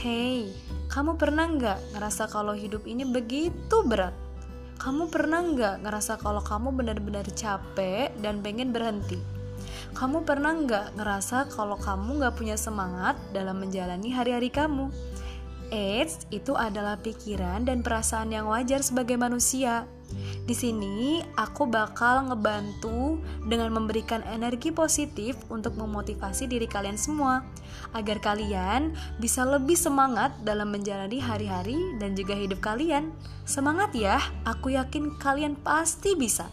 Hey, kamu pernah nggak ngerasa kalau hidup ini begitu berat? Kamu pernah nggak ngerasa kalau kamu benar-benar capek dan pengen berhenti? Kamu pernah nggak ngerasa kalau kamu nggak punya semangat dalam menjalani hari-hari kamu? Eits, itu adalah pikiran dan perasaan yang wajar sebagai manusia. Di sini aku bakal ngebantu dengan memberikan energi positif untuk memotivasi diri kalian semua agar kalian bisa lebih semangat dalam menjalani hari-hari dan juga hidup kalian. Semangat ya, aku yakin kalian pasti bisa.